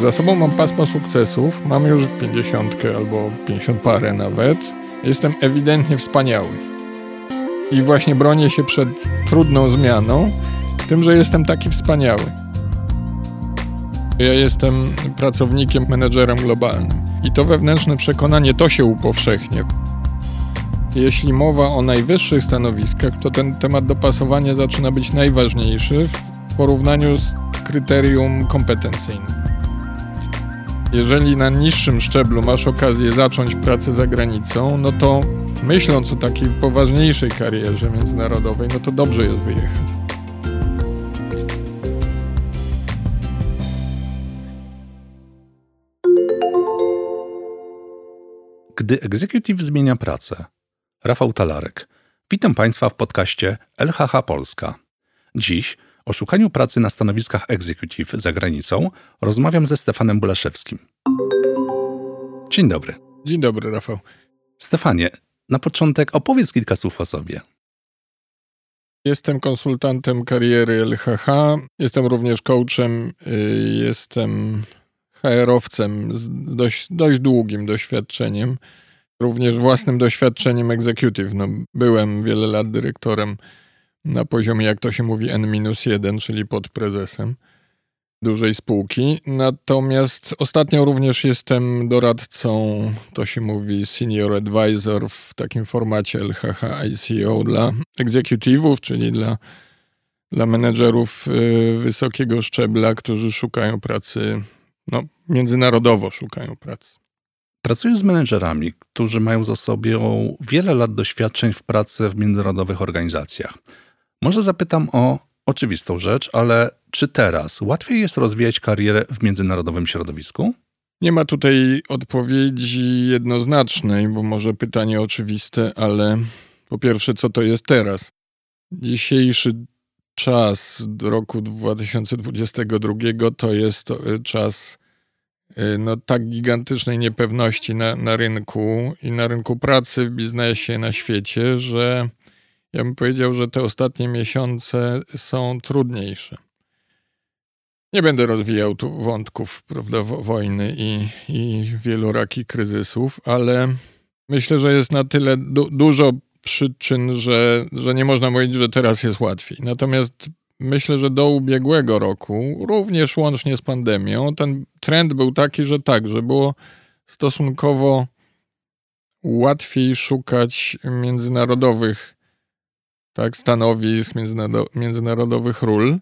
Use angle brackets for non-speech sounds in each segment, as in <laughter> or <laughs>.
Za sobą mam pasmo sukcesów, mam już 50 albo 50 parę nawet. Jestem ewidentnie wspaniały. I właśnie bronię się przed trudną zmianą, tym, że jestem taki wspaniały. Ja jestem pracownikiem, menedżerem globalnym. I to wewnętrzne przekonanie to się upowszechnia. Jeśli mowa o najwyższych stanowiskach, to ten temat dopasowania zaczyna być najważniejszy w porównaniu z kryterium kompetencyjnym. Jeżeli na niższym szczeblu masz okazję zacząć pracę za granicą, no to myśląc o takiej poważniejszej karierze międzynarodowej, no to dobrze jest wyjechać. Gdy executive zmienia pracę. Rafał Talarek. Witam Państwa w podcaście LHH Polska. Dziś o szukaniu pracy na stanowiskach executive za granicą rozmawiam ze Stefanem Bulaszewskim. Dzień dobry. Dzień dobry, Rafał. Stefanie, na początek opowiedz kilka słów o sobie. Jestem konsultantem kariery LHH, jestem również coachem, y, jestem HR-owcem z dość, dość długim doświadczeniem, również własnym doświadczeniem executive. No, byłem wiele lat dyrektorem na poziomie, jak to się mówi, N-1, czyli pod prezesem dużej spółki. Natomiast ostatnio również jestem doradcą, to się mówi senior advisor w takim formacie LHH ICO dla executive'ów, czyli dla, dla menedżerów y, wysokiego szczebla, którzy szukają pracy, no, międzynarodowo szukają pracy. Pracuję z menedżerami, którzy mają za sobą wiele lat doświadczeń w pracy w międzynarodowych organizacjach. Może zapytam o oczywistą rzecz, ale czy teraz łatwiej jest rozwijać karierę w międzynarodowym środowisku? Nie ma tutaj odpowiedzi jednoznacznej, bo może pytanie oczywiste, ale po pierwsze, co to jest teraz? Dzisiejszy czas roku 2022 to jest czas y, no, tak gigantycznej niepewności na, na rynku i na rynku pracy, w biznesie, na świecie, że ja bym powiedział, że te ostatnie miesiące są trudniejsze. Nie będę rozwijał tu wątków prawda, wojny i, i wielu kryzysów, ale myślę, że jest na tyle du dużo przyczyn, że, że nie można mówić, że teraz jest łatwiej. Natomiast myślę, że do ubiegłego roku, również łącznie z pandemią, ten trend był taki, że tak, że było stosunkowo łatwiej szukać międzynarodowych tak, stanowisk, międzynarodowych ról.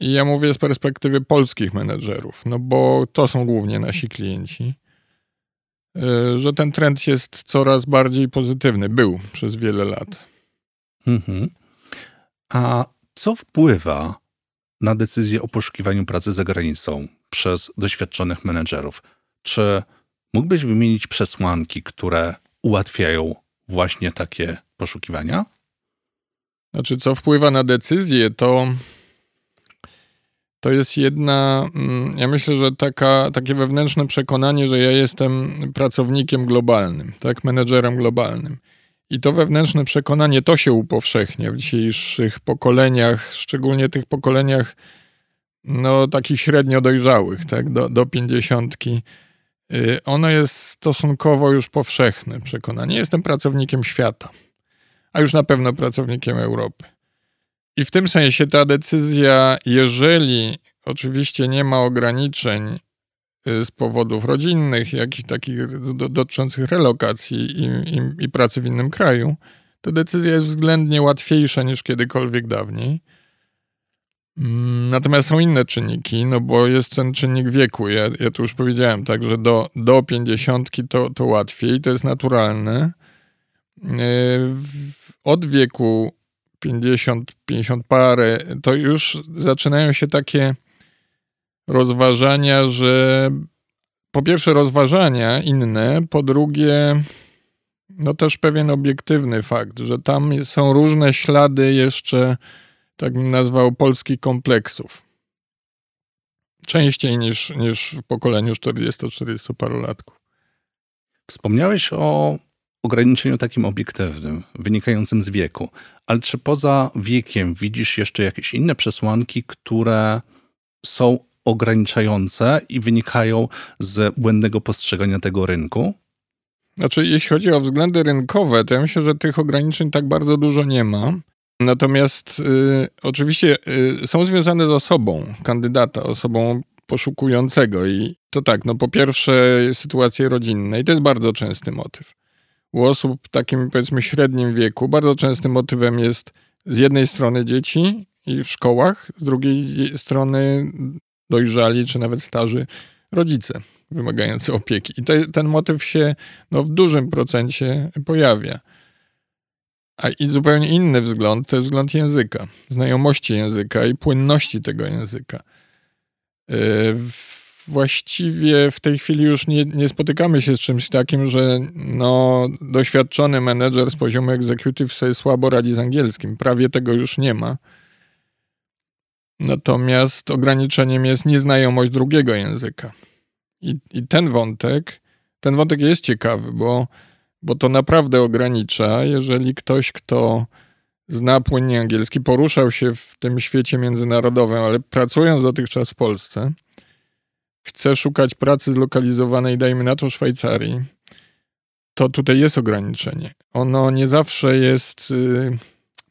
I ja mówię z perspektywy polskich menedżerów, no bo to są głównie nasi klienci, y, że ten trend jest coraz bardziej pozytywny. Był przez wiele lat. Mhm. A co wpływa na decyzję o poszukiwaniu pracy za granicą przez doświadczonych menedżerów? Czy mógłbyś wymienić przesłanki, które ułatwiają właśnie takie poszukiwania? Znaczy, co wpływa na decyzję, to to jest jedna, mm, ja myślę, że taka, takie wewnętrzne przekonanie, że ja jestem pracownikiem globalnym, tak, menedżerem globalnym. I to wewnętrzne przekonanie to się upowszechnia w dzisiejszych pokoleniach, szczególnie tych pokoleniach no, takich średnio dojrzałych, tak, do, do pięćdziesiątki. Y, ono jest stosunkowo już powszechne przekonanie. Jestem pracownikiem świata a już na pewno pracownikiem Europy. I w tym sensie ta decyzja, jeżeli oczywiście nie ma ograniczeń y, z powodów rodzinnych, jakichś takich dotyczących relokacji i, i, i pracy w innym kraju, to decyzja jest względnie łatwiejsza niż kiedykolwiek dawniej. Mm, natomiast są inne czynniki, no bo jest ten czynnik wieku. Ja, ja tu już powiedziałem, tak, że do, do 50 to, to łatwiej, to jest naturalne. Y, od wieku 50, 50 parę, to już zaczynają się takie rozważania, że po pierwsze rozważania inne, po drugie no też pewien obiektywny fakt, że tam są różne ślady jeszcze, tak bym nazwał, polskich kompleksów. Częściej niż, niż w pokoleniu 40-40 parolatków. Wspomniałeś o ograniczeniu takim obiektywnym, wynikającym z wieku. Ale czy poza wiekiem widzisz jeszcze jakieś inne przesłanki, które są ograniczające i wynikają z błędnego postrzegania tego rynku? Znaczy, jeśli chodzi o względy rynkowe, to ja myślę, że tych ograniczeń tak bardzo dużo nie ma. Natomiast y, oczywiście y, są związane z osobą kandydata, osobą poszukującego. I to tak, no po pierwsze sytuacje rodzinne i to jest bardzo częsty motyw. U osób w takim powiedzmy średnim wieku bardzo częstym motywem jest z jednej strony dzieci i w szkołach, z drugiej strony dojrzali czy nawet starzy rodzice wymagający opieki. I te, ten motyw się no, w dużym procencie pojawia. A i zupełnie inny wzgląd to jest wzgląd języka, znajomości języka i płynności tego języka. Yy, właściwie w tej chwili już nie, nie, spotykamy się z czymś takim, że no, doświadczony menedżer z poziomu executive sobie słabo radzi z angielskim. Prawie tego już nie ma. Natomiast ograniczeniem jest nieznajomość drugiego języka. I, i ten wątek, ten wątek jest ciekawy, bo, bo to naprawdę ogranicza, jeżeli ktoś, kto zna płynnie angielski, poruszał się w tym świecie międzynarodowym, ale pracując dotychczas w Polsce, chce szukać pracy zlokalizowanej, dajmy na to, Szwajcarii, to tutaj jest ograniczenie. Ono nie zawsze jest y,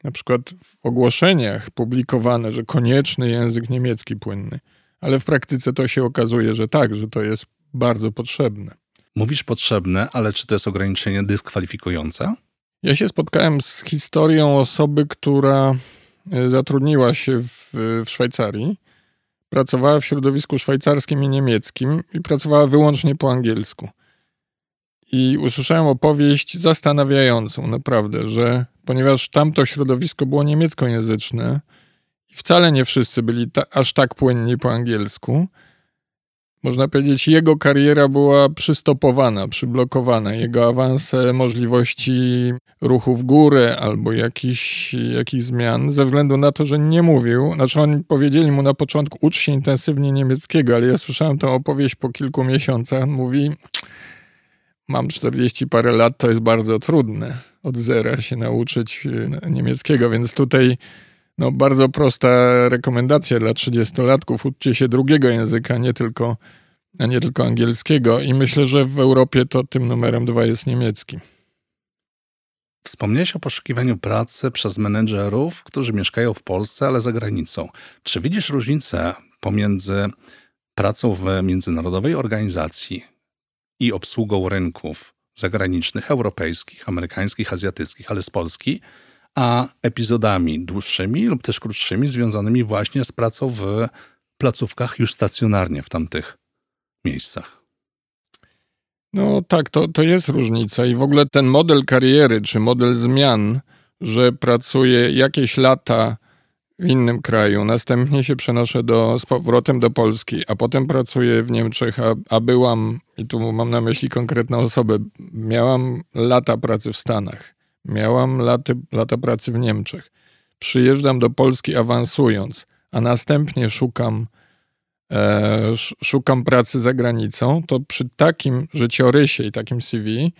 na przykład w ogłoszeniach publikowane, że konieczny język niemiecki płynny, ale w praktyce to się okazuje, że tak, że to jest bardzo potrzebne. Mówisz potrzebne, ale czy to jest ograniczenie dyskwalifikujące? Ja się spotkałem z historią osoby, która y, zatrudniła się w, w Szwajcarii Pracowała w środowisku szwajcarskim i niemieckim i pracowała wyłącznie po angielsku. I usłyszałem opowieść zastanawiającą, naprawdę, że ponieważ tamto środowisko było niemieckojęzyczne i wcale nie wszyscy byli ta, aż tak płynni po angielsku, można powiedzieć, jego kariera była przystopowana, przyblokowana. Jego awanse, możliwości ruchu w górę albo jakichś, jakichś zmian, ze względu na to, że nie mówił. Znaczy, oni powiedzieli mu na początku, ucz się intensywnie niemieckiego, ale ja słyszałem tę opowieść po kilku miesiącach. Mówi, mam 40 parę lat, to jest bardzo trudne od zera się nauczyć e, niemieckiego, więc tutaj no, bardzo prosta rekomendacja dla 30-latków. Uczcie się drugiego języka, nie tylko, a nie tylko angielskiego. I myślę, że w Europie to tym numerem dwa jest niemiecki. Wspomniałeś o poszukiwaniu pracy przez menedżerów, którzy mieszkają w Polsce, ale za granicą. Czy widzisz różnicę pomiędzy pracą w międzynarodowej organizacji i obsługą rynków zagranicznych, europejskich, amerykańskich, azjatyckich, ale z Polski, a epizodami dłuższymi lub też krótszymi, związanymi właśnie z pracą w placówkach już stacjonarnie w tamtych miejscach. No tak, to, to jest różnica i w ogóle ten model kariery, czy model zmian, że pracuję jakieś lata w innym kraju, następnie się przenoszę do, z powrotem do Polski, a potem pracuję w Niemczech, a, a byłam, i tu mam na myśli konkretną osobę, miałam lata pracy w Stanach. Miałam laty, lata pracy w Niemczech. Przyjeżdżam do Polski awansując, a następnie szukam, e, szukam pracy za granicą, to przy takim życiorysie i takim CV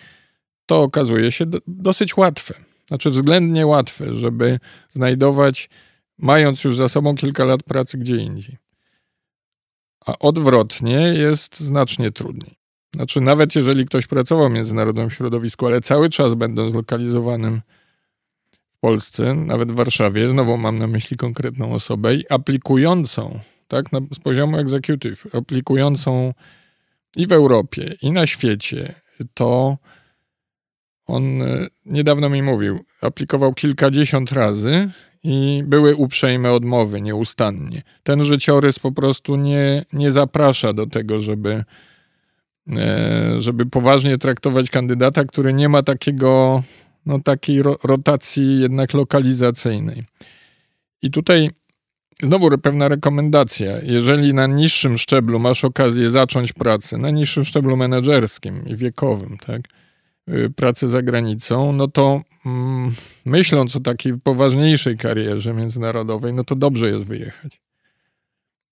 to okazuje się do, dosyć łatwe. Znaczy względnie łatwe, żeby znajdować, mając już za sobą kilka lat pracy gdzie indziej. A odwrotnie jest znacznie trudniej. Znaczy, nawet jeżeli ktoś pracował w międzynarodowym środowisku, ale cały czas będąc zlokalizowanym w Polsce, nawet w Warszawie, znowu mam na myśli konkretną osobę, i aplikującą, tak, na, z poziomu executive, aplikującą i w Europie, i na świecie, to on e, niedawno mi mówił, aplikował kilkadziesiąt razy i były uprzejme odmowy nieustannie. Ten życiorys po prostu nie, nie zaprasza do tego, żeby żeby poważnie traktować kandydata, który nie ma takiego, no, takiej ro rotacji jednak lokalizacyjnej. I tutaj znowu pewna rekomendacja. Jeżeli na niższym szczeblu masz okazję zacząć pracę, na niższym szczeblu menedżerskim i wiekowym, tak, y, pracę za granicą, no to mm, myśląc o takiej poważniejszej karierze międzynarodowej, no to dobrze jest wyjechać.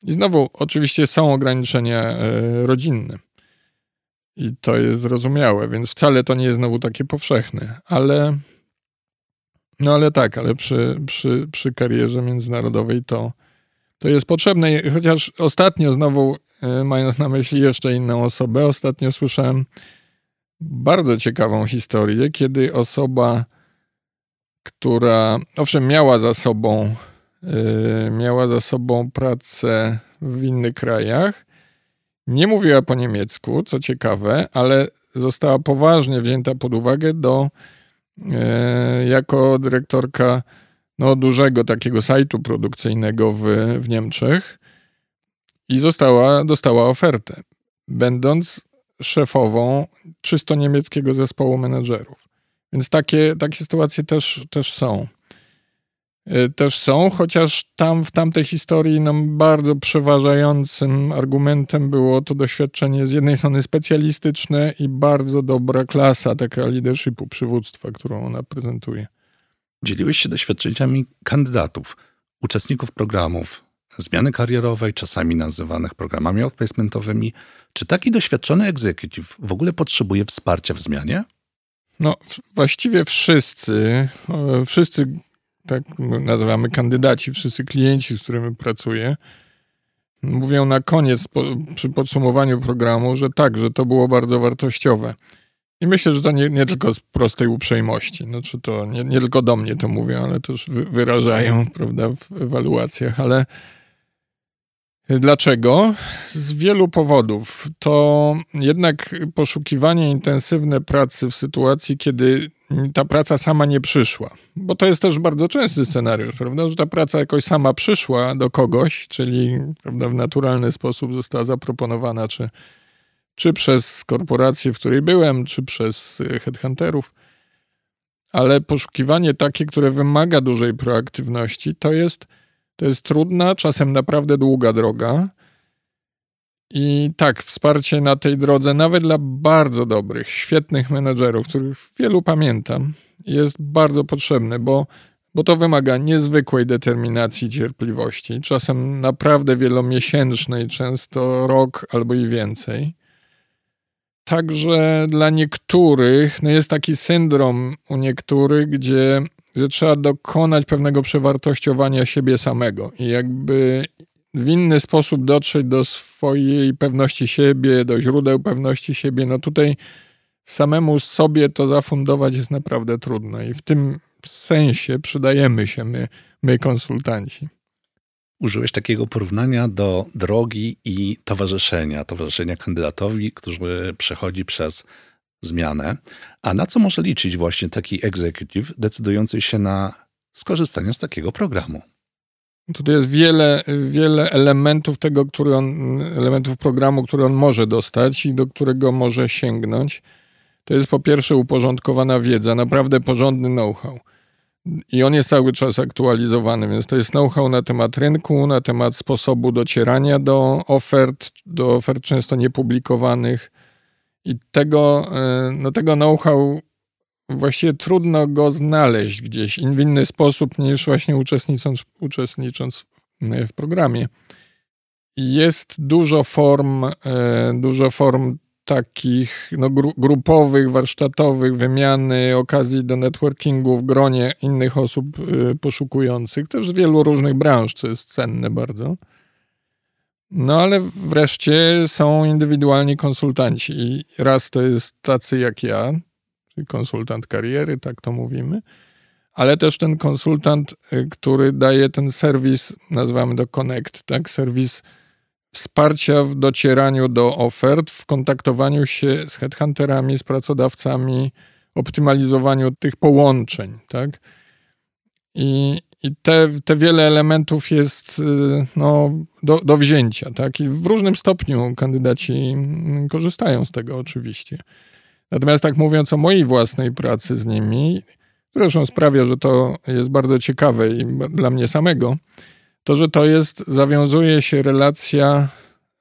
I znowu, oczywiście są ograniczenia y, rodzinne i to jest zrozumiałe, więc wcale to nie jest znowu takie powszechne, ale no ale tak, ale przy, przy, przy karierze międzynarodowej to, to jest potrzebne. Chociaż ostatnio znowu, e, mając na myśli jeszcze inną osobę, ostatnio słyszałem bardzo ciekawą historię, kiedy osoba, która owszem miała za sobą, yy, miała za sobą pracę w innych krajach, nie mówiła po niemiecku, co ciekawe, ale została poważnie wzięta pod uwagę do yy, jako dyrektorka no, dużego takiego sajtu produkcyjnego w, w Niemczech i została, dostała ofertę, będąc szefową czysto niemieckiego zespołu menedżerów. Więc takie, takie sytuacje też, też są. E, też są, chociaż tam w tamtej historii nam bardzo przeważającym argumentem było to doświadczenie z jednej strony specjalistyczne i bardzo dobra klasa taka leadershipu, przywództwa, którą ona prezentuje. Dzieliłeś się doświadczeniami kandydatów, uczestników programów, zmiany karierowej, czasami nazywanych programami outplacementowymi. Czy taki doświadczony executive w ogóle potrzebuje wsparcia w zmianie? No, właściwie wszyscy, wszyscy, tak nazywamy kandydaci, wszyscy klienci, z którymi pracuję, mówią na koniec, po, przy podsumowaniu programu, że tak, że to było bardzo wartościowe. I myślę, że to nie, nie tylko z prostej uprzejmości. Znaczy to nie, nie tylko do mnie to mówią, ale też wyrażają, <laughs> prawda, w ewaluacjach, ale Dlaczego? Z wielu powodów. To jednak poszukiwanie intensywne pracy w sytuacji, kiedy ta praca sama nie przyszła. Bo to jest też bardzo częsty scenariusz, prawda? Że ta praca jakoś sama przyszła do kogoś, czyli prawda, w naturalny sposób została zaproponowana, czy, czy przez korporację, w której byłem, czy przez headhunterów. Ale poszukiwanie takie, które wymaga dużej proaktywności, to jest to jest trudna, czasem naprawdę długa droga. I tak, wsparcie na tej drodze, nawet dla bardzo dobrych, świetnych menedżerów, których wielu pamiętam, jest bardzo potrzebne, bo, bo to wymaga niezwykłej determinacji i cierpliwości, czasem naprawdę wielomiesięcznej, często rok albo i więcej. Także dla niektórych no jest taki syndrom u niektórych, gdzie że trzeba dokonać pewnego przewartościowania siebie samego i jakby w inny sposób dotrzeć do swojej pewności siebie, do źródeł pewności siebie. No tutaj samemu sobie to zafundować jest naprawdę trudno i w tym sensie przydajemy się my, my konsultanci. Użyłeś takiego porównania do drogi i towarzyszenia, towarzyszenia kandydatowi, który przechodzi przez zmianę. A na co może liczyć właśnie taki executive decydujący się na skorzystanie z takiego programu? Tutaj jest wiele, wiele elementów tego, który on, elementów programu, który on może dostać i do którego może sięgnąć. To jest po pierwsze uporządkowana wiedza, naprawdę porządny know-how. I on jest cały czas aktualizowany, więc to jest know-how na temat rynku, na temat sposobu docierania do ofert, do ofert często niepublikowanych, i tego, e, no tego know-how właściwie trudno go znaleźć gdzieś w inny sposób niż właśnie uczestnicząc, uczestnicząc w programie. Jest dużo form, e, dużo form takich no, grupowych, warsztatowych, wymiany, okazji do networkingu w gronie innych osób e, poszukujących, też z wielu różnych branż, co jest cenne bardzo. No ale wreszcie są indywidualni konsultanci i raz to jest tacy jak ja, czyli konsultant kariery, tak to mówimy, ale też ten konsultant, y, który daje ten serwis, nazywamy to Connect, tak, serwis wsparcia w docieraniu do ofert, w kontaktowaniu się z headhunterami, z pracodawcami, optymalizowaniu tych połączeń, tak. I, i te, te wiele elementów jest y, no, do, do wzięcia, tak? I w różnym stopniu kandydaci korzystają z tego oczywiście. Natomiast tak mówiąc o mojej własnej pracy z nimi, zresztą sprawia, że to jest bardzo ciekawe i dla mnie samego, to, że to jest, zawiązuje się relacja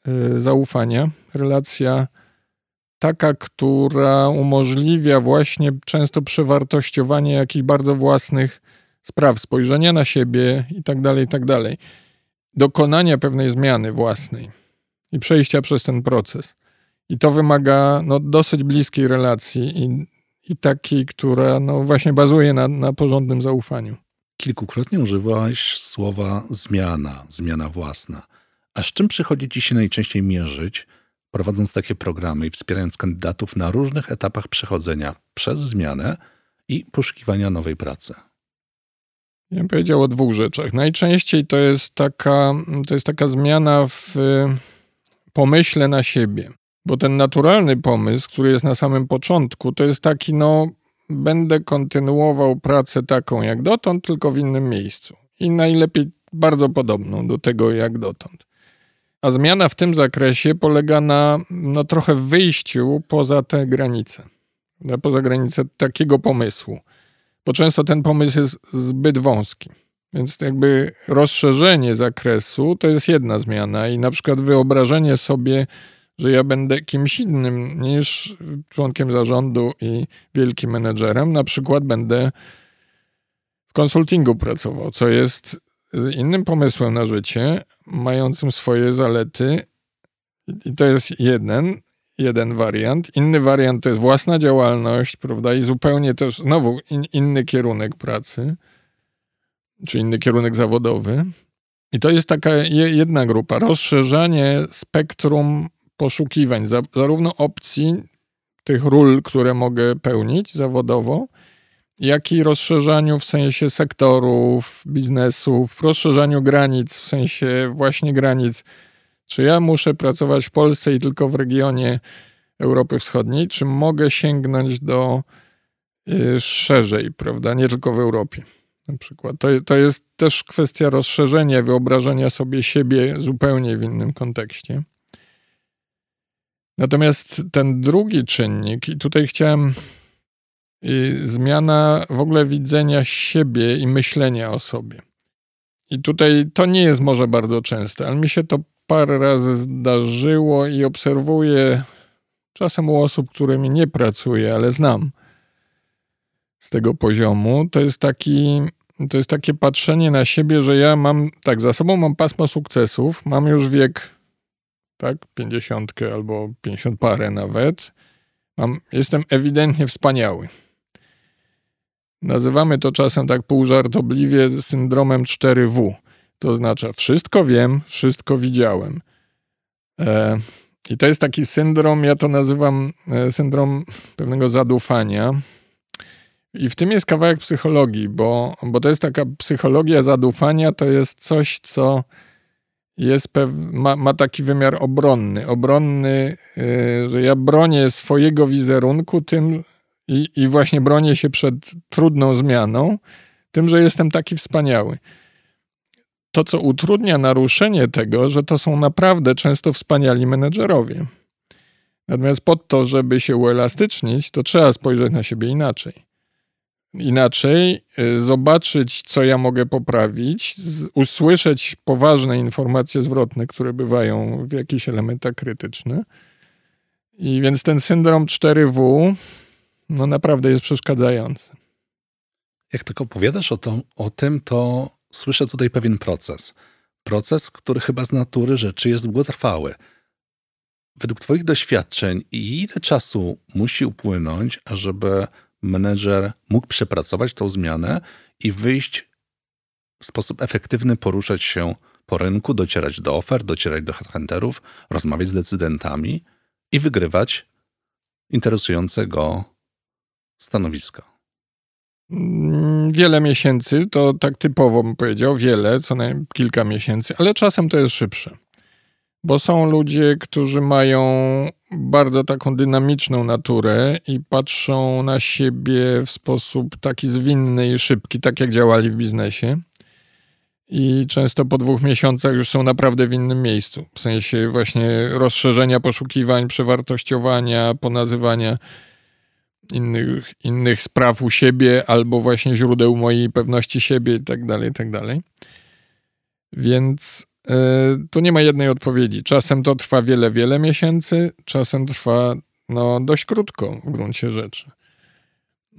y, zaufania, relacja taka, która umożliwia właśnie często przewartościowanie jakichś bardzo własnych spraw, spojrzenia na siebie i tak dalej, i tak dalej. Dokonania pewnej zmiany własnej i przejścia przez ten proces. I to wymaga no, dosyć bliskiej relacji i, i takiej, która no, właśnie bazuje na, na porządnym zaufaniu. Kilkukrotnie używałeś słowa zmiana, zmiana własna. A z czym przychodzi ci się najczęściej mierzyć, prowadząc takie programy i wspierając kandydatów na różnych etapach przechodzenia przez zmianę i poszukiwania nowej pracy? Ja bym powiedział o dwóch rzeczach. Najczęściej to jest taka, to jest taka zmiana w pomyśle na siebie. Bo ten naturalny pomysł, który jest na samym początku, to jest taki, no, będę kontynuował pracę taką jak dotąd, tylko w innym miejscu. I najlepiej bardzo podobną do tego jak dotąd. A zmiana w tym zakresie polega na no, trochę wyjściu poza te granice, poza granicę takiego pomysłu, bo często ten pomysł jest zbyt wąski. Więc jakby rozszerzenie zakresu to jest jedna zmiana i na przykład wyobrażenie sobie, że ja będę kimś innym niż członkiem zarządu i wielkim menedżerem, na przykład będę w konsultingu pracował, co jest innym pomysłem na życie, mającym swoje zalety. I to jest jeden, jeden wariant. Inny wariant to jest własna działalność, prawda? I zupełnie też, znowu, in, inny kierunek pracy, czy inny kierunek zawodowy. I to jest taka jedna grupa. Rozszerzanie spektrum poszukiwań, zarówno opcji tych ról, które mogę pełnić zawodowo, jak i rozszerzaniu w sensie sektorów, biznesów, rozszerzaniu granic w sensie właśnie granic. Czy ja muszę pracować w Polsce i tylko w regionie Europy Wschodniej, czy mogę sięgnąć do y, szerzej, prawda, nie tylko w Europie na przykład. To, to jest też kwestia rozszerzenia, wyobrażenia sobie siebie zupełnie w innym kontekście. Natomiast ten drugi czynnik, i tutaj chciałem y, zmiana w ogóle widzenia siebie i myślenia o sobie. I tutaj to nie jest może bardzo częste, ale mi się to parę razy zdarzyło i obserwuję czasem u osób, którymi nie pracuję, ale znam z tego poziomu. To jest taki, to jest takie patrzenie na siebie, że ja mam, tak, za sobą mam pasmo sukcesów, mam już wiek tak, pięćdziesiątkę albo pięćdziesiąt parę nawet. Mam, jestem ewidentnie wspaniały. Nazywamy to czasem tak półżartobliwie syndromem 4W. To oznacza wszystko wiem, wszystko widziałem. E, I to jest taki syndrom, ja to nazywam e, syndrom pewnego zadufania. I w tym jest kawałek psychologii, bo, bo to jest taka psychologia zadufania, to jest coś, co jest ma, ma taki wymiar obronny. Obronny, yy, że ja bronię swojego wizerunku tym i, i właśnie bronię się przed trudną zmianą, tym, że jestem taki wspaniały. To, co utrudnia naruszenie tego, że to są naprawdę często wspaniali menedżerowie. Natomiast pod to, żeby się uelastycznić, to trzeba spojrzeć na siebie inaczej inaczej, y, zobaczyć, co ja mogę poprawić, usłyszeć poważne informacje zwrotne, które bywają w jakichś elementach krytyczne. I więc ten syndrom 4W no naprawdę jest przeszkadzający. Jak tylko opowiadasz o, o tym, to słyszę tutaj pewien proces. Proces, który chyba z natury rzeczy jest długotrwały. Według Twoich doświadczeń, ile czasu musi upłynąć, ażeby menedżer mógł przepracować tą zmianę i wyjść w sposób efektywny, poruszać się po rynku, docierać do ofert, docierać do headhunterów, rozmawiać z decydentami i wygrywać interesujące go stanowiska. Mm, wiele miesięcy, to tak typowo bym powiedział, wiele, co najmniej kilka miesięcy, ale czasem to jest szybsze. Bo są ludzie, którzy mają bardzo taką dynamiczną naturę i patrzą na siebie w sposób taki zwinny i szybki, tak jak działali w biznesie. I często po dwóch miesiącach już są naprawdę w innym miejscu. W sensie właśnie rozszerzenia poszukiwań, przewartościowania, ponazywania innych, innych spraw u siebie albo właśnie źródeł mojej pewności siebie i tak dalej, i tak dalej. Więc E, tu nie ma jednej odpowiedzi. Czasem to trwa wiele, wiele miesięcy, czasem trwa no, dość krótko w gruncie rzeczy.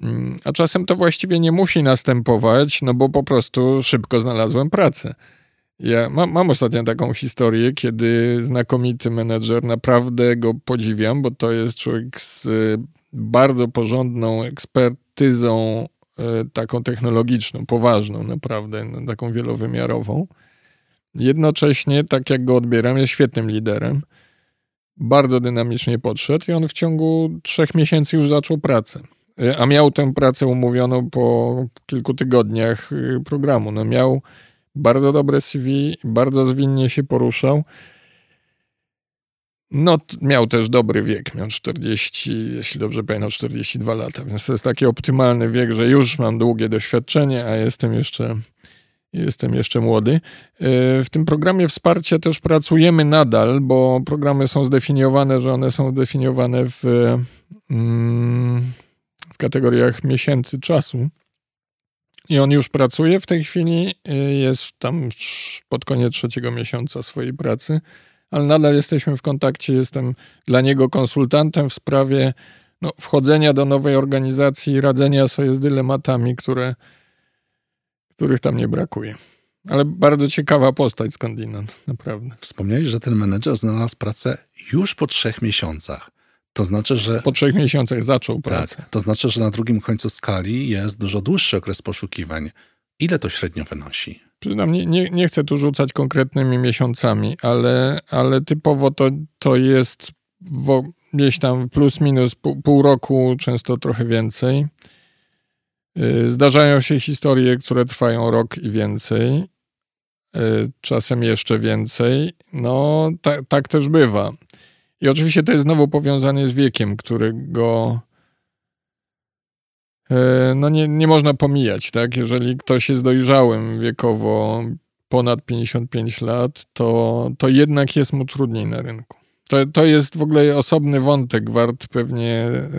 Mm, a czasem to właściwie nie musi następować, no bo po prostu szybko znalazłem pracę. Ja mam, mam ostatnio taką historię, kiedy znakomity menedżer, naprawdę go podziwiam, bo to jest człowiek z bardzo porządną ekspertyzą taką technologiczną, poważną naprawdę, no, taką wielowymiarową. Jednocześnie, tak jak go odbieram, jest świetnym liderem. Bardzo dynamicznie podszedł i on w ciągu trzech miesięcy już zaczął pracę. E, a miał tę pracę umówioną po kilku tygodniach y, programu. No miał bardzo dobre CV, bardzo zwinnie się poruszał. No, miał też dobry wiek, miał 40, jeśli dobrze pamiętam, 42 lata, więc to jest taki optymalny wiek, że już mam długie doświadczenie, a jestem jeszcze, jestem jeszcze młody. E, w tym programie wsparcia też pracujemy nadal, bo programy są zdefiniowane, że one są zdefiniowane w, mm, w kategoriach miesięcy czasu. I on już pracuje w tej chwili, e, jest tam pod koniec trzeciego miesiąca swojej pracy ale nadal jesteśmy w kontakcie. Jestem dla niego konsultantem w sprawie no, wchodzenia do nowej organizacji, radzenia sobie z dylematami, które, których tam nie brakuje. Ale bardzo ciekawa postać skądinąd, naprawdę. Wspomniałeś, że ten menedżer znalazł pracę już po trzech miesiącach. To znaczy, że. Po trzech miesiącach zaczął tak, pracę. Tak, to znaczy, że na drugim końcu skali jest dużo dłuższy okres poszukiwań. Ile to średnio wynosi? Przyznam, nie, nie, nie chcę tu rzucać konkretnymi miesiącami, ale, ale typowo to, to jest wo, gdzieś tam plus minus pół, pół roku, często trochę więcej. Y, zdarzają się historie, które trwają rok i więcej, y, czasem jeszcze więcej. No, ta, tak też bywa. I oczywiście to jest znowu powiązane z wiekiem, którego no nie, nie można pomijać, tak? Jeżeli ktoś jest dojrzałym wiekowo ponad 55 lat, to, to jednak jest mu trudniej na rynku. To, to jest w ogóle osobny wątek, wart pewnie e,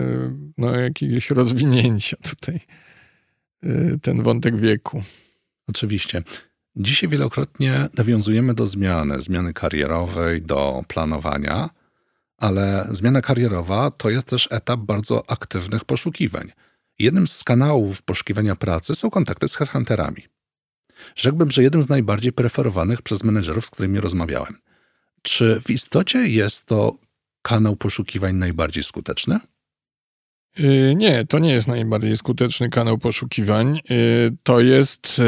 no, jakiegoś rozwinięcia tutaj, e, ten wątek wieku. Oczywiście. Dzisiaj wielokrotnie nawiązujemy do zmiany, zmiany karierowej, do planowania, ale zmiana karierowa to jest też etap bardzo aktywnych poszukiwań. Jednym z kanałów poszukiwania pracy są kontakty z headhunterami. Rzekłbym, że jednym z najbardziej preferowanych przez menedżerów, z którymi rozmawiałem. Czy w istocie jest to kanał poszukiwań najbardziej skuteczny? Yy, nie, to nie jest najbardziej skuteczny kanał poszukiwań. Yy, to jest.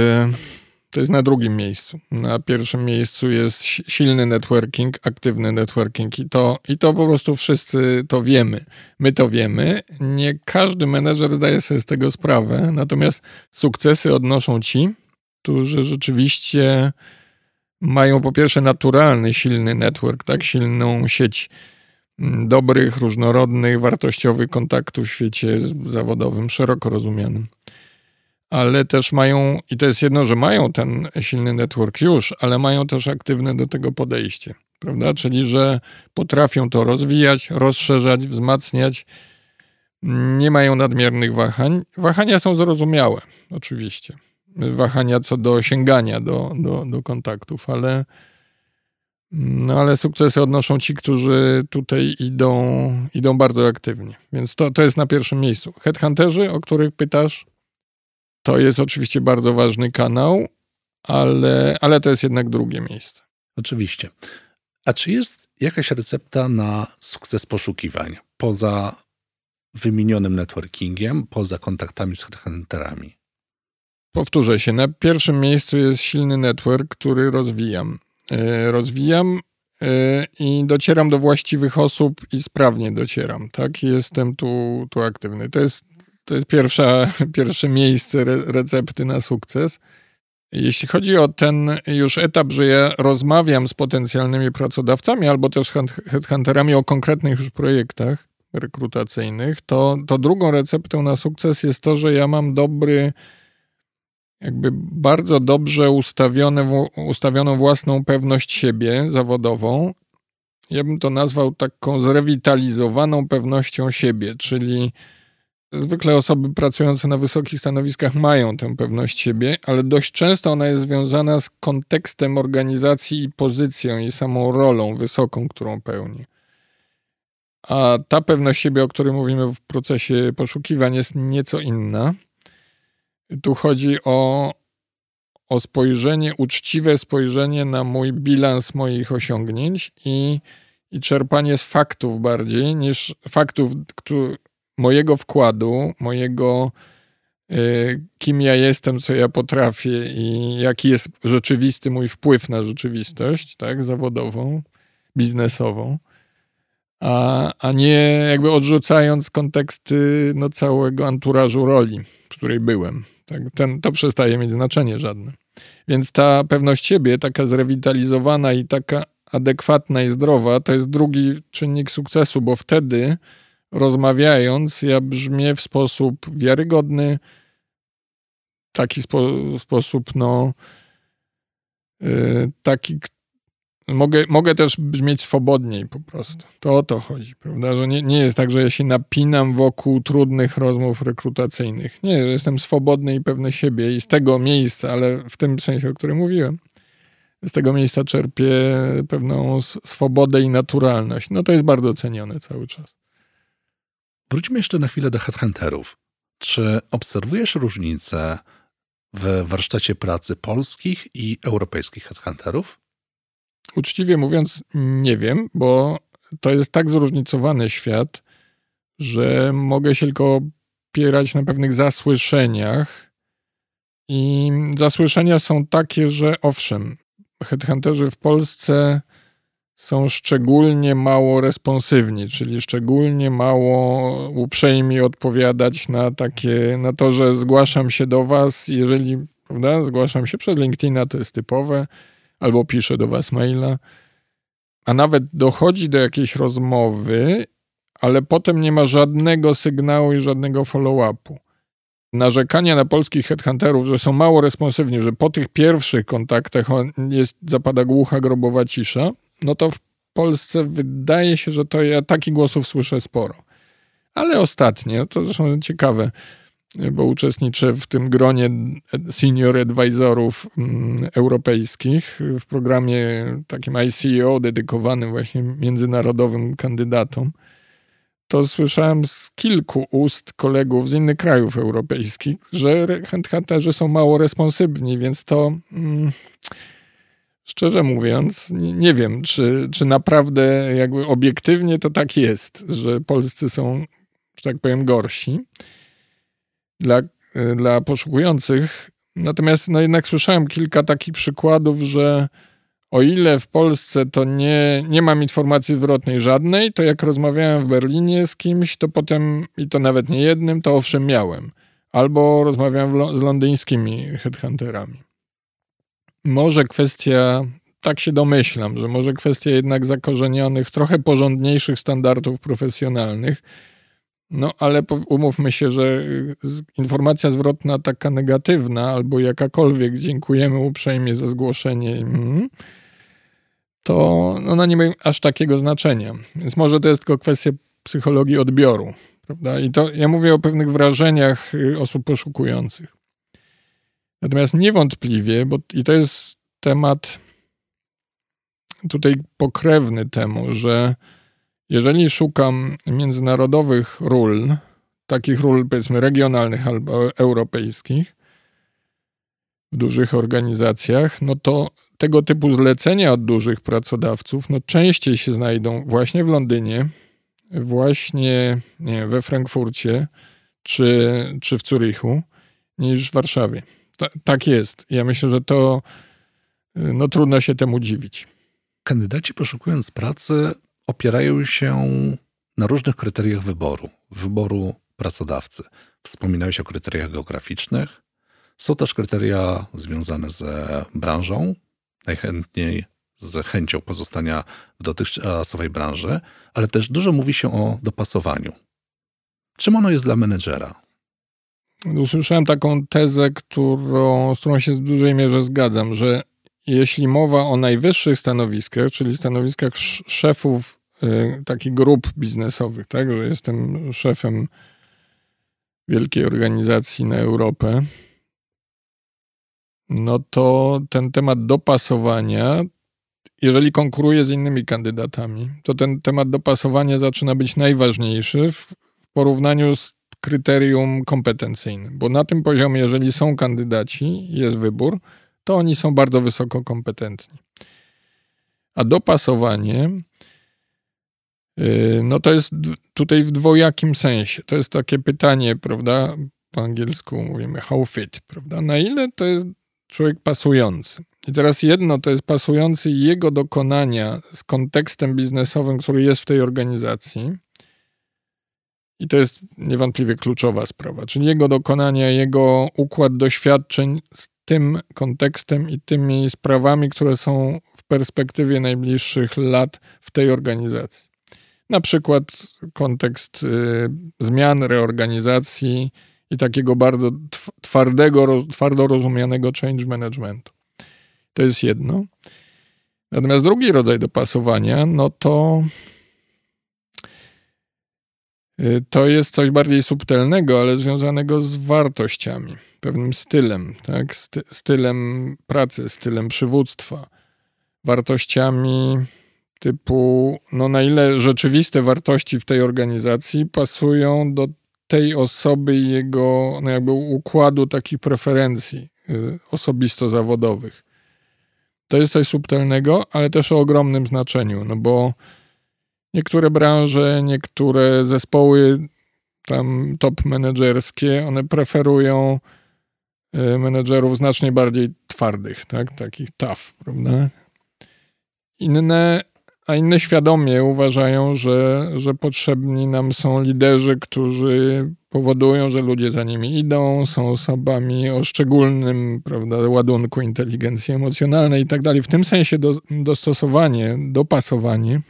To jest na drugim miejscu. Na pierwszym miejscu jest silny networking, aktywny networking i to, i to po prostu wszyscy to wiemy. My to wiemy. Nie każdy menedżer zdaje sobie z tego sprawę, natomiast sukcesy odnoszą ci, którzy rzeczywiście mają po pierwsze naturalny, silny network, tak, silną sieć mm, dobrych, różnorodnych, wartościowych kontaktów w świecie zawodowym, szeroko rozumianym ale też mają, i to jest jedno, że mają ten silny network już, ale mają też aktywne do tego podejście, prawda? Czyli, że potrafią to rozwijać, rozszerzać, wzmacniać, nie mają nadmiernych wahań. Wahania są zrozumiałe, oczywiście. Wahania co do sięgania do, do, do kontaktów, ale, no ale sukcesy odnoszą ci, którzy tutaj idą, idą bardzo aktywnie. Więc to, to jest na pierwszym miejscu. Headhunterzy, o których pytasz, to jest oczywiście bardzo ważny kanał, ale, ale to jest jednak drugie miejsce. Oczywiście. A czy jest jakaś recepta na sukces poszukiwań poza wymienionym networkingiem, poza kontaktami z headhunterami? Powtórzę się, na pierwszym miejscu jest silny network, który rozwijam. E, rozwijam e, i docieram do właściwych osób i sprawnie docieram, tak? Jestem tu, tu aktywny. To jest to jest pierwsza, <laughs> pierwsze miejsce re, recepty na sukces. Jeśli chodzi o ten już etap, że ja rozmawiam z potencjalnymi pracodawcami albo też headhunterami o konkretnych już projektach rekrutacyjnych, to, to drugą receptą na sukces jest to, że ja mam dobry, jakby bardzo dobrze ustawione, ustawioną własną pewność siebie zawodową. Ja bym to nazwał taką zrewitalizowaną pewnością siebie, czyli Zwykle osoby pracujące na wysokich stanowiskach mają tę pewność siebie, ale dość często ona jest związana z kontekstem organizacji i pozycją i samą rolą wysoką, którą pełni. A ta pewność siebie, o której mówimy w procesie poszukiwań, jest nieco inna. Tu chodzi o, o spojrzenie, uczciwe spojrzenie na mój bilans moich osiągnięć i, i czerpanie z faktów bardziej niż faktów, które mojego wkładu, mojego kim ja jestem, co ja potrafię i jaki jest rzeczywisty mój wpływ na rzeczywistość, tak, zawodową, biznesową, a, a nie jakby odrzucając konteksty no, całego anturażu roli, w której byłem. Tak, ten, to przestaje mieć znaczenie żadne. Więc ta pewność siebie, taka zrewitalizowana i taka adekwatna i zdrowa, to jest drugi czynnik sukcesu, bo wtedy rozmawiając, ja brzmię w sposób wiarygodny, taki spo, sposób, no, yy, taki, mogę, mogę też brzmieć swobodniej po prostu. To o to chodzi, prawda? Że nie, nie jest tak, że ja się napinam wokół trudnych rozmów rekrutacyjnych. Nie, jestem swobodny i pewny siebie i z tego miejsca, ale w tym sensie, o którym mówiłem, z tego miejsca czerpię pewną swobodę i naturalność. No to jest bardzo cenione cały czas. Wróćmy jeszcze na chwilę do headhunterów. Czy obserwujesz różnice w warsztacie pracy polskich i europejskich headhunterów? Uczciwie mówiąc, nie wiem, bo to jest tak zróżnicowany świat, że mogę się tylko opierać na pewnych zasłyszeniach. I zasłyszenia są takie, że owszem, headhunterzy w Polsce są szczególnie mało responsywni, czyli szczególnie mało uprzejmi odpowiadać na takie, na to, że zgłaszam się do was, jeżeli, prawda, zgłaszam się przez LinkedIna, to jest typowe, albo piszę do was maila, a nawet dochodzi do jakiejś rozmowy, ale potem nie ma żadnego sygnału i żadnego follow-upu. Narzekania na polskich headhunterów, że są mało responsywni, że po tych pierwszych kontaktach jest, zapada głucha, grobowa cisza, no to w Polsce wydaje się, że to ja takich głosów słyszę sporo. Ale ostatnio, to zresztą ciekawe, bo uczestniczę w tym gronie senior advisorów mm, europejskich w programie takim ICO dedykowanym właśnie międzynarodowym kandydatom. To słyszałem z kilku ust kolegów z innych krajów europejskich, że headhunterzy są mało responsywni, więc to mm, szczerze mówiąc, nie, nie wiem, czy, czy naprawdę jakby obiektywnie to tak jest, że polscy są, że tak powiem, gorsi dla, dla poszukujących. Natomiast no jednak słyszałem kilka takich przykładów, że o ile w Polsce to nie, nie mam informacji zwrotnej żadnej, to jak rozmawiałem w Berlinie z kimś, to potem, i to nawet nie jednym, to owszem miałem. Albo rozmawiałem z londyńskimi headhunterami. Może kwestia, tak się domyślam, że może kwestia jednak zakorzenionych, trochę porządniejszych standardów profesjonalnych, no ale umówmy się, że y, informacja zwrotna taka negatywna albo jakakolwiek, dziękujemy uprzejmie za zgłoszenie, mm, to ona nie ma aż takiego znaczenia. Więc może to jest tylko kwestia psychologii odbioru. Prawda? I to ja mówię o pewnych wrażeniach y, osób poszukujących. Natomiast niewątpliwie, bo i to jest temat tutaj pokrewny temu, że jeżeli szukam międzynarodowych ról, takich ról powiedzmy regionalnych albo europejskich, w dużych organizacjach, no to tego typu zlecenia od dużych pracodawców no częściej się znajdą właśnie w Londynie, właśnie nie, we Frankfurcie czy, czy w Zurichu niż w Warszawie. Ta, tak jest. Ja myślę, że to no, trudno się temu dziwić. Kandydaci poszukując pracy opierają się na różnych kryteriach wyboru, wyboru pracodawcy. Wspominałeś o kryteriach geograficznych. Są też kryteria związane ze branżą, najchętniej z chęcią pozostania w dotychczasowej branży, ale też dużo mówi się o dopasowaniu. Czym ono jest dla menedżera? Usłyszałem taką tezę, którą, z którą się w dużej mierze zgadzam, że jeśli mowa o najwyższych stanowiskach, czyli stanowiskach szefów y, takich grup biznesowych, tak, że jestem szefem wielkiej organizacji na Europę, no to ten temat dopasowania, jeżeli konkuruje z innymi kandydatami, to ten temat dopasowania zaczyna być najważniejszy w, w porównaniu z kryterium kompetencyjnym, bo na tym poziomie, jeżeli są kandydaci, jest wybór, to oni są bardzo wysoko kompetentni. A dopasowanie, y, no to jest tutaj w dwojakim sensie. To jest takie pytanie, prawda? po angielsku mówimy how fit, prawda? Na ile to jest człowiek pasujący. I teraz jedno to jest pasujący jego dokonania z kontekstem biznesowym, który jest w tej organizacji. I to jest niewątpliwie kluczowa sprawa, czyli jego dokonania, jego układ doświadczeń z tym kontekstem i tymi sprawami, które są w perspektywie najbliższych lat w tej organizacji. Na przykład kontekst y, zmian, reorganizacji i takiego bardzo twardego, twardo rozumianego change managementu. To jest jedno. Natomiast drugi rodzaj dopasowania, no to to jest coś bardziej subtelnego, ale związanego z wartościami, pewnym stylem, tak? Sty stylem pracy, stylem przywództwa, wartościami typu, no na ile rzeczywiste wartości w tej organizacji pasują do tej osoby i jego no jakby układu takich preferencji y, osobisto-zawodowych. To jest coś subtelnego, ale też o ogromnym znaczeniu, no bo niektóre branże, niektóre zespoły tam top menedżerskie, one preferują y, menedżerów znacznie bardziej twardych, tak? takich tough, prawda? Inne a inne świadomie uważają, że, że potrzebni nam są liderzy, którzy powodują, że ludzie za nimi idą, są osobami o szczególnym prawda, ładunku inteligencji emocjonalnej i tak dalej. W tym sensie do, dostosowanie, dopasowanie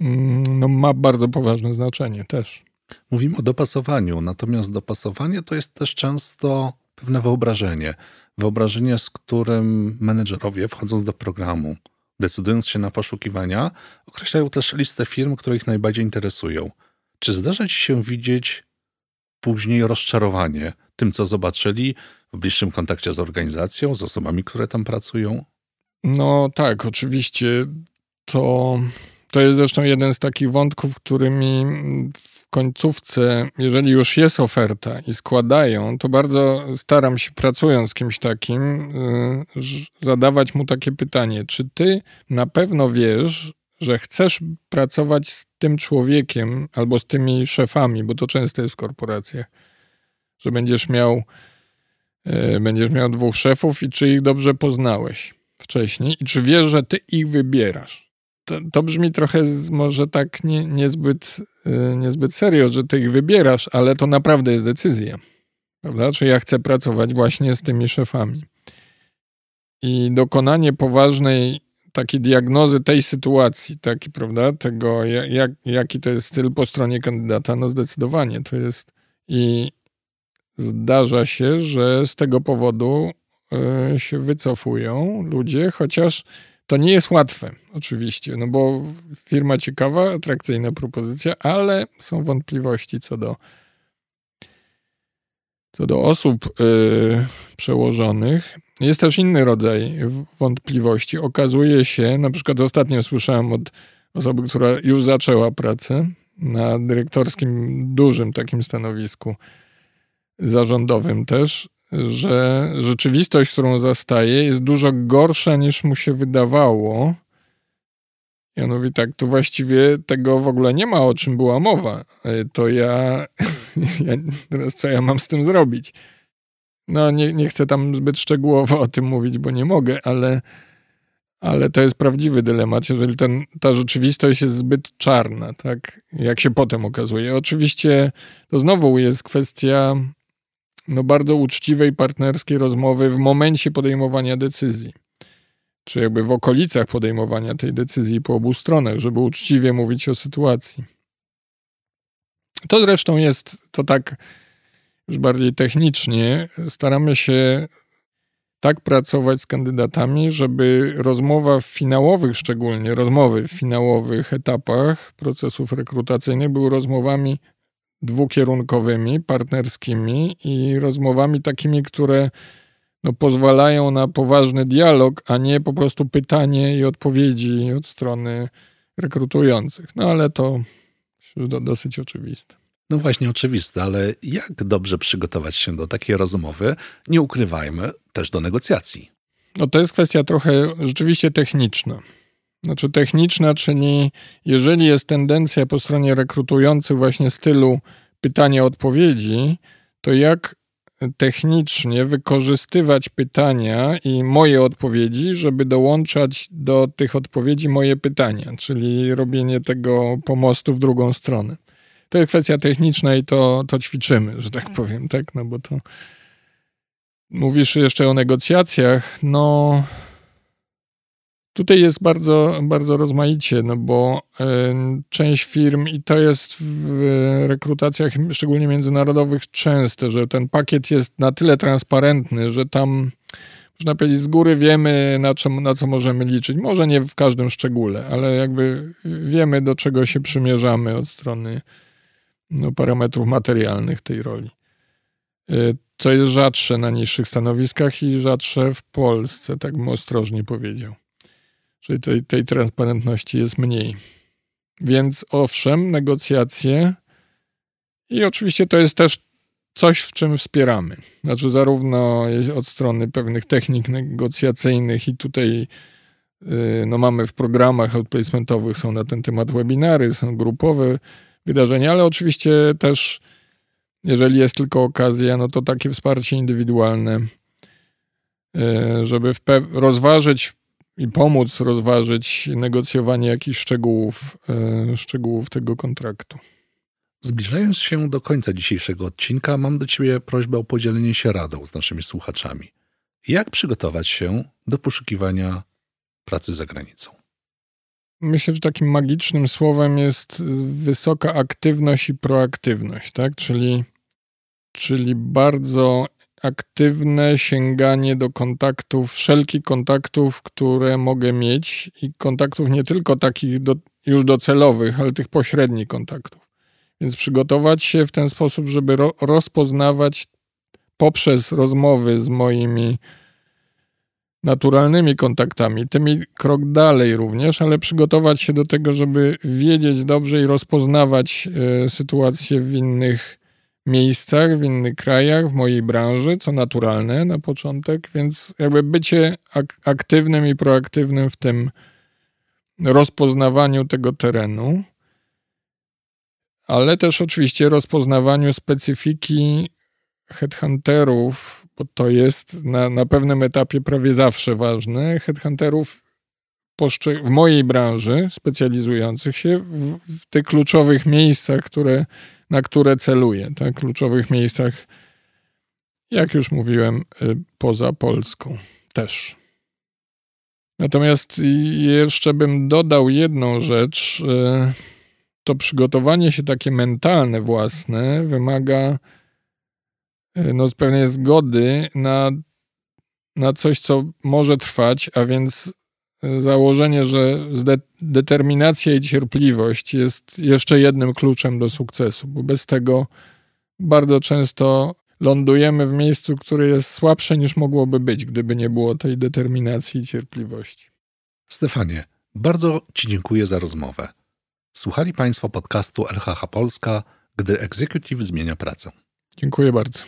no, ma bardzo poważne znaczenie też. Mówimy o dopasowaniu, natomiast dopasowanie to jest też często pewne wyobrażenie. Wyobrażenie, z którym menedżerowie wchodząc do programu, decydując się na poszukiwania, określają też listę firm, które ich najbardziej interesują. Czy zdarza ci się widzieć później rozczarowanie tym, co zobaczyli w bliższym kontakcie z organizacją, z osobami, które tam pracują? No tak, oczywiście. To, to jest zresztą jeden z takich wątków, którymi końcówce, jeżeli już jest oferta i składają, to bardzo staram się, pracując z kimś takim, y, zadawać mu takie pytanie: czy ty na pewno wiesz, że chcesz pracować z tym człowiekiem albo z tymi szefami, bo to często jest w korporacjach, że będziesz miał, y, będziesz miał dwóch szefów i czy ich dobrze poznałeś wcześniej i czy wiesz, że ty ich wybierasz to, to brzmi trochę może tak nie, niezbyt, yy, niezbyt serio, że ty ich wybierasz, ale to naprawdę jest decyzja. Prawda? Czy ja chcę pracować właśnie z tymi szefami. I dokonanie poważnej takiej diagnozy tej sytuacji, taki, prawda, tego, jak, jaki to jest styl po stronie kandydata, no zdecydowanie to jest. I zdarza się, że z tego powodu y, się wycofują ludzie, chociaż to nie jest łatwe, oczywiście, no bo firma ciekawa, atrakcyjna propozycja, ale są wątpliwości co do, co do osób yy, przełożonych. Jest też inny rodzaj wątpliwości. Okazuje się, na przykład ostatnio słyszałem od osoby, która już zaczęła pracę na dyrektorskim, dużym takim stanowisku zarządowym też, że rzeczywistość, którą zastaje, jest dużo gorsza niż mu się wydawało. Mówi tak, tu właściwie tego w ogóle nie ma, o czym była mowa. E, to ja, <laughs> ja teraz co ja mam z tym zrobić? No nie, nie chcę tam zbyt szczegółowo o tym mówić, bo nie mogę, ale, ale to jest prawdziwy dylemat, jeżeli ten, ta rzeczywistość jest zbyt czarna, tak jak się potem okazuje. Oczywiście to znowu jest kwestia no, bardzo uczciwej, partnerskiej rozmowy w momencie podejmowania decyzji. Czy jakby w okolicach podejmowania tej decyzji po obu stronach, żeby uczciwie mówić o sytuacji. To zresztą jest to tak już bardziej technicznie. Staramy się tak pracować z kandydatami, żeby rozmowa w finałowych, szczególnie rozmowy w finałowych etapach procesów rekrutacyjnych były rozmowami dwukierunkowymi, partnerskimi i rozmowami takimi, które no, pozwalają na poważny dialog, a nie po prostu pytanie i odpowiedzi od strony rekrutujących. No ale to dosyć oczywiste. No właśnie, oczywiste, ale jak dobrze przygotować się do takiej rozmowy? Nie ukrywajmy, też do negocjacji. No to jest kwestia trochę rzeczywiście techniczna. Znaczy techniczna, czyli jeżeli jest tendencja po stronie rekrutujących właśnie stylu pytania-odpowiedzi, to jak technicznie wykorzystywać pytania i moje odpowiedzi, żeby dołączać do tych odpowiedzi moje pytania, czyli robienie tego pomostu w drugą stronę. To jest kwestia techniczna i to, to ćwiczymy, że tak powiem, tak? No bo to. Mówisz jeszcze o negocjacjach. No, Tutaj jest bardzo, bardzo rozmaicie, no bo y, część firm, i to jest w rekrutacjach, szczególnie międzynarodowych, częste, że ten pakiet jest na tyle transparentny, że tam, można powiedzieć, z góry wiemy, na, czym, na co możemy liczyć. Może nie w każdym szczególe, ale jakby wiemy, do czego się przymierzamy od strony no, parametrów materialnych tej roli. Y, co jest rzadsze na niższych stanowiskach i rzadsze w Polsce, tak bym ostrożnie powiedział. Czyli tej, tej transparentności jest mniej. Więc owszem, negocjacje i oczywiście to jest też coś, w czym wspieramy. Znaczy, zarówno od strony pewnych technik negocjacyjnych, i tutaj y, no, mamy w programach outplacementowych, są na ten temat webinary, są grupowe wydarzenia, ale oczywiście też, jeżeli jest tylko okazja, no to takie wsparcie indywidualne, y, żeby rozważyć i pomóc rozważyć negocjowanie jakichś szczegółów, e, szczegółów tego kontraktu. Zbliżając się do końca dzisiejszego odcinka, mam do Ciebie prośbę o podzielenie się radą z naszymi słuchaczami. Jak przygotować się do poszukiwania pracy za granicą? Myślę, że takim magicznym słowem jest wysoka aktywność i proaktywność, tak? Czyli, czyli bardzo aktywne sięganie do kontaktów, wszelkich kontaktów, które mogę mieć i kontaktów nie tylko takich do, już docelowych, ale tych pośrednich kontaktów. Więc przygotować się w ten sposób, żeby ro, rozpoznawać poprzez rozmowy z moimi naturalnymi kontaktami, tymi krok dalej również, ale przygotować się do tego, żeby wiedzieć dobrze i rozpoznawać y, sytuacje w innych miejscach, w innych krajach, w mojej branży, co naturalne na początek, więc jakby bycie ak aktywnym i proaktywnym w tym rozpoznawaniu tego terenu, ale też oczywiście rozpoznawaniu specyfiki headhunterów, bo to jest na, na pewnym etapie prawie zawsze ważne, headhunterów w mojej branży, specjalizujących się w, w tych kluczowych miejscach, które na które celuję, tak? kluczowych miejscach, jak już mówiłem, y, poza Polską też. Natomiast jeszcze bym dodał jedną rzecz. Y, to przygotowanie się takie mentalne własne wymaga y, no, pewnej zgody na, na coś, co może trwać, a więc założenie, że determinacja i cierpliwość jest jeszcze jednym kluczem do sukcesu, bo bez tego bardzo często lądujemy w miejscu, które jest słabsze niż mogłoby być, gdyby nie było tej determinacji i cierpliwości. Stefanie, bardzo Ci dziękuję za rozmowę. Słuchali Państwo podcastu LHH Polska, gdy executive zmienia pracę. Dziękuję bardzo.